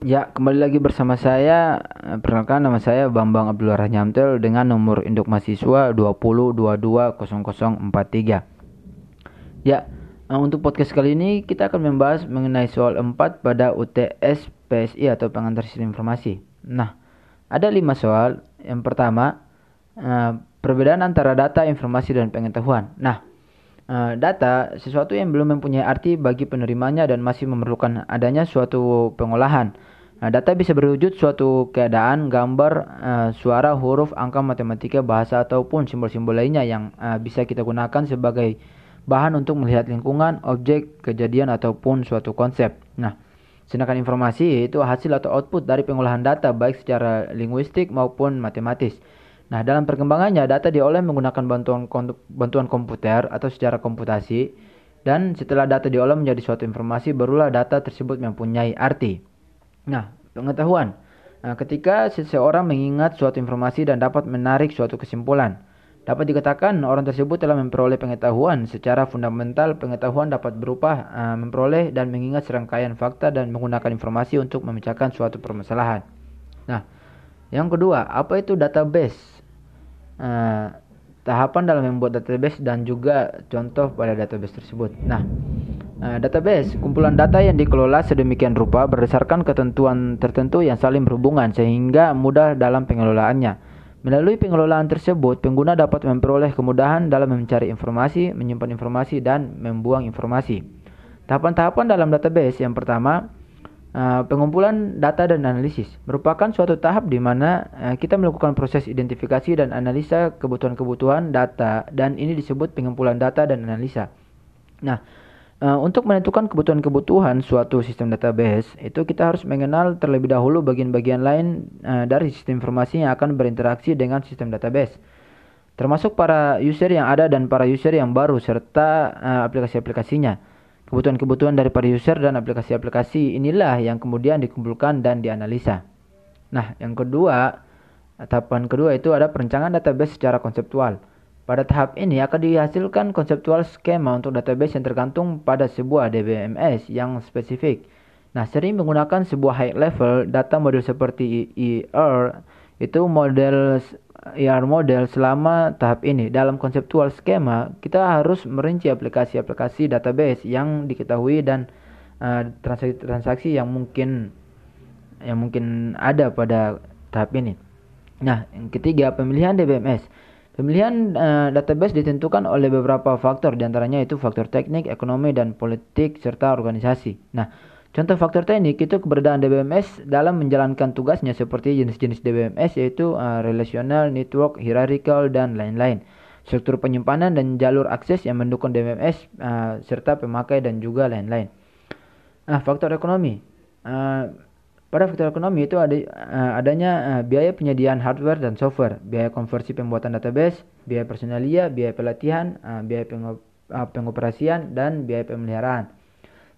Ya, kembali lagi bersama saya. Perkenalkan nama saya Bambang Abdul Nyamtel dengan nomor induk mahasiswa 20220043. Ya, eh, untuk podcast kali ini kita akan membahas mengenai soal 4 pada UTS PSI atau pengantar sistem informasi. Nah, ada lima soal. Yang pertama, eh, perbedaan antara data, informasi, dan pengetahuan. Nah, eh, data sesuatu yang belum mempunyai arti bagi penerimanya dan masih memerlukan adanya suatu pengolahan. Nah, data bisa berwujud suatu keadaan, gambar, uh, suara, huruf, angka, matematika, bahasa, ataupun simbol-simbol lainnya yang bisa kita gunakan sebagai bahan untuk melihat lingkungan, objek, kejadian, ataupun suatu konsep. Nah, sedangkan informasi itu hasil atau output dari pengolahan data baik secara linguistik maupun matematis. Nah, dalam perkembangannya data diolah menggunakan bantuan bantuan komputer atau secara komputasi dan setelah data diolah menjadi suatu informasi barulah data tersebut mempunyai arti. Nah, pengetahuan. Nah, ketika seseorang mengingat suatu informasi dan dapat menarik suatu kesimpulan, dapat dikatakan orang tersebut telah memperoleh pengetahuan secara fundamental. Pengetahuan dapat berupa uh, memperoleh dan mengingat serangkaian fakta dan menggunakan informasi untuk memecahkan suatu permasalahan. Nah, yang kedua, apa itu database? Uh, tahapan dalam membuat database dan juga contoh pada database tersebut. Nah, Nah, database, kumpulan data yang dikelola sedemikian rupa berdasarkan ketentuan tertentu yang saling berhubungan sehingga mudah dalam pengelolaannya. Melalui pengelolaan tersebut, pengguna dapat memperoleh kemudahan dalam mencari informasi, menyimpan informasi, dan membuang informasi. Tahapan-tahapan dalam database yang pertama, uh, pengumpulan data dan analisis merupakan suatu tahap di mana uh, kita melakukan proses identifikasi dan analisa kebutuhan-kebutuhan data dan ini disebut pengumpulan data dan analisa. Nah, Uh, untuk menentukan kebutuhan-kebutuhan suatu sistem database, itu kita harus mengenal terlebih dahulu bagian-bagian lain dari sistem informasi yang akan berinteraksi dengan sistem database, termasuk para user yang ada dan para user yang baru serta aplikasi-aplikasinya. Kebutuhan-kebutuhan dari para user dan aplikasi-aplikasi inilah yang kemudian dikumpulkan dan dianalisa. Nah, yang kedua, tahapan kedua itu ada perencanaan database secara konseptual. Pada tahap ini akan dihasilkan konseptual skema untuk database yang tergantung pada sebuah DBMS yang spesifik. Nah, sering menggunakan sebuah high level data model seperti ER itu model ER model selama tahap ini. Dalam konseptual skema, kita harus merinci aplikasi-aplikasi database yang diketahui dan uh, transaksi-transaksi yang mungkin yang mungkin ada pada tahap ini. Nah, yang ketiga, pemilihan DBMS. Pemilihan uh, database ditentukan oleh beberapa faktor, di antaranya itu faktor teknik, ekonomi, dan politik, serta organisasi. Nah, contoh faktor teknik itu keberadaan DBMS dalam menjalankan tugasnya seperti jenis-jenis DBMS yaitu uh, relational, network, hierarchical, dan lain-lain. Struktur penyimpanan dan jalur akses yang mendukung DBMS uh, serta pemakai dan juga lain-lain. Nah, faktor ekonomi. Uh, pada faktor ekonomi itu ada uh, adanya uh, biaya penyediaan hardware dan software, biaya konversi pembuatan database, biaya personalia, biaya pelatihan, uh, biaya pengop pengoperasian dan biaya pemeliharaan.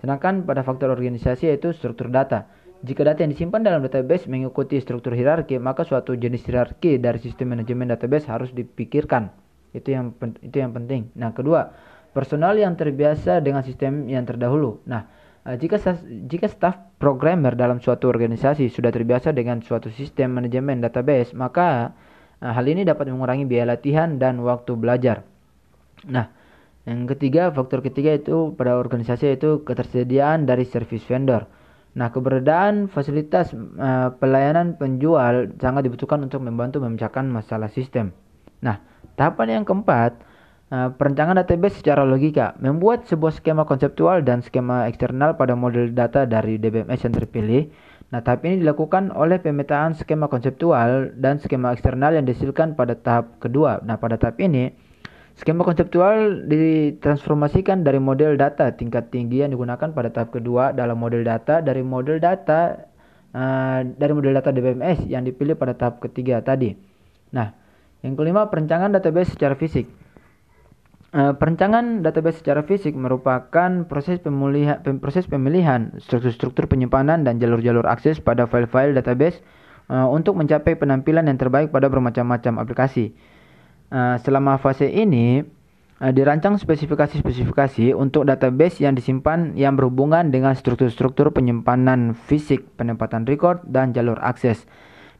Sedangkan pada faktor organisasi yaitu struktur data. Jika data yang disimpan dalam database mengikuti struktur hierarki, maka suatu jenis hierarki dari sistem manajemen database harus dipikirkan. Itu yang itu yang penting. Nah, kedua, personal yang terbiasa dengan sistem yang terdahulu. Nah, Uh, jika jika staf programmer dalam suatu organisasi sudah terbiasa dengan suatu sistem manajemen database, maka uh, hal ini dapat mengurangi biaya latihan dan waktu belajar. Nah, yang ketiga, faktor ketiga itu pada organisasi itu ketersediaan dari service vendor. Nah, keberadaan fasilitas uh, pelayanan penjual sangat dibutuhkan untuk membantu memecahkan masalah sistem. Nah, tahapan yang keempat, Eh, perencanaan database secara logika, membuat sebuah skema konseptual dan skema eksternal pada model data dari DBMS yang terpilih. Nah, tahap ini dilakukan oleh pemetaan skema konseptual dan skema eksternal yang dihasilkan pada tahap kedua. Nah, pada tahap ini, skema konseptual ditransformasikan dari model data tingkat tinggi yang digunakan pada tahap kedua dalam model data dari model data uh, dari model data DBMS yang dipilih pada tahap ketiga tadi. Nah, yang kelima, perencanaan database secara fisik. Uh, perencanaan database secara fisik merupakan proses pemilihan, proses pemilihan struktur-struktur penyimpanan dan jalur-jalur akses pada file-file database uh, untuk mencapai penampilan yang terbaik pada bermacam-macam aplikasi. Uh, selama fase ini, dirancang spesifikasi-spesifikasi untuk database yang disimpan yang berhubungan dengan struktur-struktur penyimpanan fisik, penempatan record, dan jalur akses.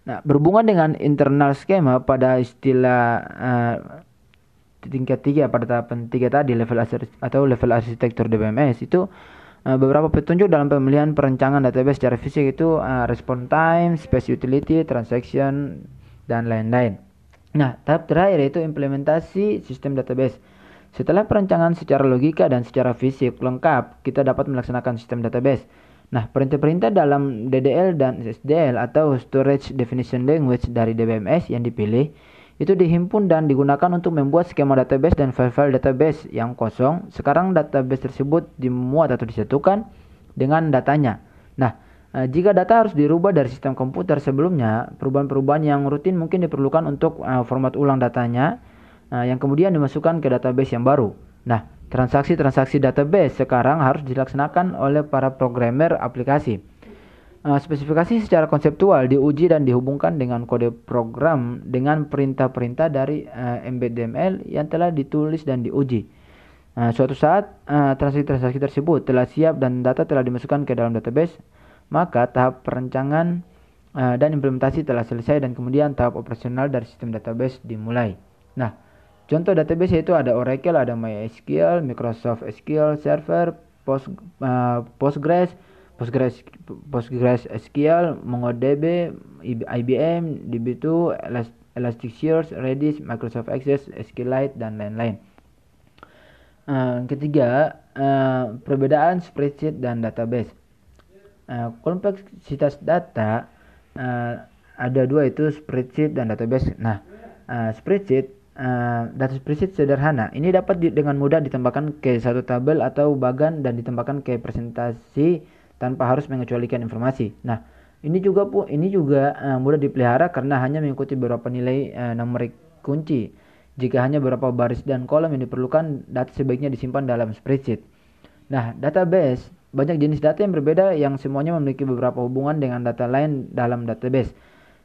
Nah, berhubungan dengan internal skema pada istilah uh, tingkat tiga pada tahapan tiga tadi level atau level arsitektur DBMS itu uh, beberapa petunjuk dalam pemilihan perencanaan database secara fisik itu uh, response time, space utility, transaction dan lain-lain. Nah, tahap terakhir yaitu implementasi sistem database. Setelah perencanaan secara logika dan secara fisik lengkap, kita dapat melaksanakan sistem database. Nah, perintah-perintah dalam DDL dan SDL atau Storage Definition Language dari DBMS yang dipilih itu dihimpun dan digunakan untuk membuat skema database dan file-file database yang kosong. Sekarang database tersebut dimuat atau disatukan dengan datanya. Nah, eh, jika data harus dirubah dari sistem komputer sebelumnya, perubahan-perubahan yang rutin mungkin diperlukan untuk uh, format ulang datanya uh, yang kemudian dimasukkan ke database yang baru. Nah, Transaksi-transaksi database sekarang harus dilaksanakan oleh para programmer aplikasi. Spesifikasi secara konseptual diuji dan dihubungkan dengan kode program dengan perintah-perintah dari MBDML yang telah ditulis dan diuji. Suatu saat transaksi-transaksi tersebut telah siap dan data telah dimasukkan ke dalam database, maka tahap perencanaan uh, dan implementasi telah selesai dan kemudian tahap operasional dari sistem database dimulai. Nah, Contoh database yaitu ada Oracle, ada MySQL, Microsoft SQL Server, Post, uh, Postgres, Postgres Postgres SQL, MongoDB, IBM, DB2, Elasticsearch, Redis, Microsoft Access, SQLite dan lain-lain. Uh, ketiga, uh, perbedaan spreadsheet dan database. Uh, kompleksitas data uh, ada dua itu spreadsheet dan database. Nah, uh, spreadsheet Uh, data spreadsheet sederhana. Ini dapat di, dengan mudah ditambahkan ke satu tabel atau bagan dan ditambahkan ke presentasi tanpa harus mengecualikan informasi. Nah, ini juga pu ini juga uh, mudah dipelihara karena hanya mengikuti beberapa nilai uh, numerik kunci. Jika hanya beberapa baris dan kolom yang diperlukan, data sebaiknya disimpan dalam spreadsheet. Nah, database banyak jenis data yang berbeda yang semuanya memiliki beberapa hubungan dengan data lain dalam database.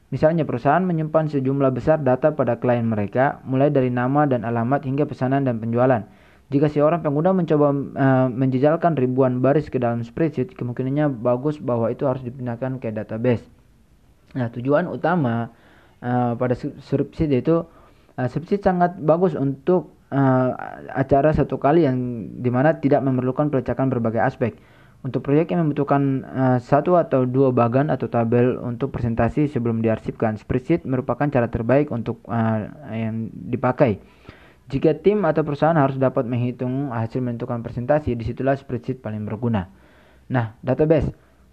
Misalnya perusahaan menyimpan sejumlah besar data pada klien mereka, mulai dari nama dan alamat hingga pesanan dan penjualan. Jika seorang pengguna mencoba uh, menjejalkan ribuan baris ke dalam spreadsheet, kemungkinannya bagus bahwa itu harus dipindahkan ke database. Nah, tujuan utama uh, pada spreadsheet itu uh, spreadsheet sangat bagus untuk uh, acara satu kali yang di mana tidak memerlukan pelacakan berbagai aspek. Untuk proyek yang membutuhkan uh, satu atau dua bagan atau tabel untuk presentasi sebelum diarsipkan, spreadsheet merupakan cara terbaik untuk uh, yang dipakai. Jika tim atau perusahaan harus dapat menghitung hasil menentukan presentasi, di situlah spreadsheet paling berguna. Nah, database.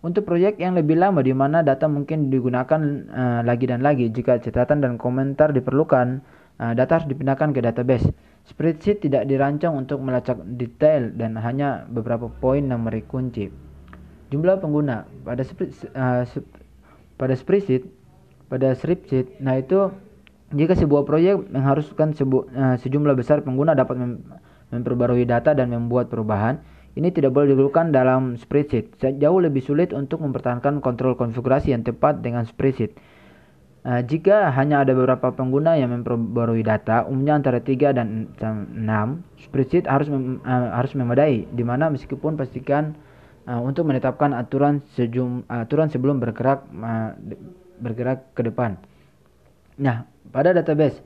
Untuk proyek yang lebih lama di mana data mungkin digunakan uh, lagi dan lagi, jika catatan dan komentar diperlukan, uh, data harus dipindahkan ke database. Spreadsheet tidak dirancang untuk melacak detail dan hanya beberapa poin numerik kunci. Jumlah pengguna pada uh, pada spreadsheet pada spreadsheet, nah itu jika sebuah proyek mengharuskan sebu, uh, sejumlah besar pengguna dapat mem memperbarui data dan membuat perubahan, ini tidak boleh dilakukan dalam spreadsheet. Jauh lebih sulit untuk mempertahankan kontrol konfigurasi yang tepat dengan spreadsheet. Uh, jika hanya ada beberapa pengguna yang memperbarui data, umumnya antara 3 dan 6, spreadsheet harus mem, uh, harus memadai, di mana meskipun pastikan uh, untuk menetapkan aturan sejum, aturan sebelum bergerak uh, bergerak ke depan. Nah, pada database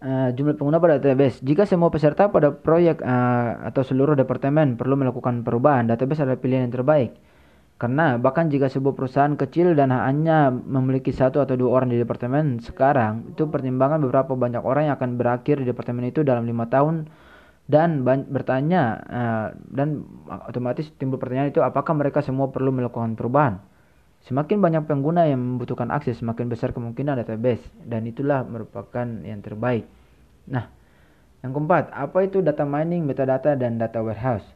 uh, jumlah pengguna pada database, jika semua peserta pada proyek uh, atau seluruh departemen perlu melakukan perubahan, database adalah pilihan yang terbaik. Karena bahkan jika sebuah perusahaan kecil dan hanya memiliki satu atau dua orang di departemen sekarang, itu pertimbangan beberapa banyak orang yang akan berakhir di departemen itu dalam lima tahun dan bertanya uh, dan otomatis timbul pertanyaan itu apakah mereka semua perlu melakukan perubahan. Semakin banyak pengguna yang membutuhkan akses, semakin besar kemungkinan database dan itulah merupakan yang terbaik. Nah, yang keempat, apa itu data mining, metadata dan data warehouse?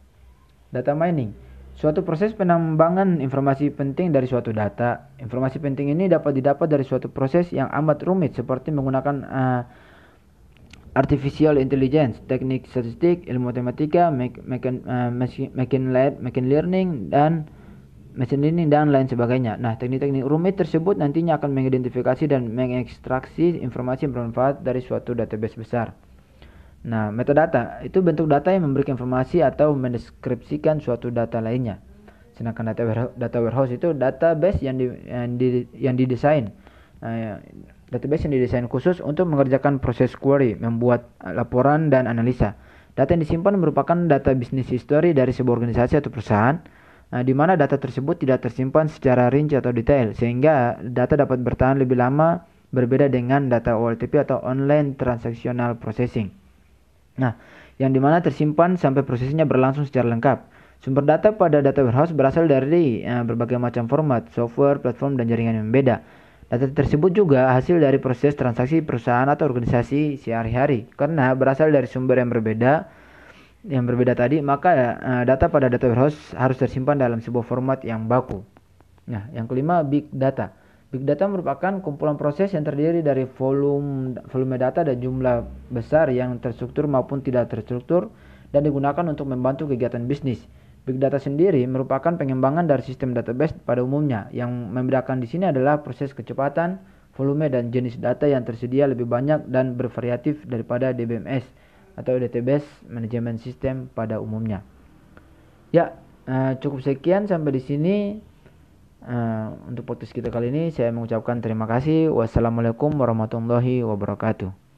Data mining Suatu proses penambangan informasi penting dari suatu data. Informasi penting ini dapat didapat dari suatu proses yang amat rumit seperti menggunakan uh, artificial intelligence, teknik statistik, ilmu matematika, machine, uh, machine learning dan machine learning dan lain sebagainya. Nah, teknik-teknik rumit tersebut nantinya akan mengidentifikasi dan mengekstraksi informasi yang bermanfaat dari suatu database besar. Nah, metadata itu bentuk data yang memberikan informasi atau mendeskripsikan suatu data lainnya. Sedangkan data warehouse, data warehouse itu database yang di, yang, di, yang didesain. Nah, ya, database yang didesain khusus untuk mengerjakan proses query, membuat laporan dan analisa. Data yang disimpan merupakan data bisnis history dari sebuah organisasi atau perusahaan, nah, di mana data tersebut tidak tersimpan secara rinci atau detail, sehingga data dapat bertahan lebih lama berbeda dengan data OLTP atau Online Transactional Processing. Nah, yang di mana tersimpan sampai prosesnya berlangsung secara lengkap. Sumber data pada data warehouse berasal dari uh, berbagai macam format, software, platform, dan jaringan yang berbeda. Data tersebut juga hasil dari proses transaksi perusahaan atau organisasi sehari-hari. Karena berasal dari sumber yang berbeda, yang berbeda tadi, maka uh, data pada data warehouse harus tersimpan dalam sebuah format yang baku. Nah, yang kelima, big data. Big data merupakan kumpulan proses yang terdiri dari volume volume data dan jumlah besar yang terstruktur maupun tidak terstruktur dan digunakan untuk membantu kegiatan bisnis. Big data sendiri merupakan pengembangan dari sistem database pada umumnya. Yang membedakan di sini adalah proses kecepatan, volume dan jenis data yang tersedia lebih banyak dan bervariatif daripada DBMS atau Database Management System pada umumnya. Ya, eh, cukup sekian sampai di sini. Uh, untuk podcast kita kali ini saya mengucapkan terima kasih. Wassalamualaikum warahmatullahi wabarakatuh.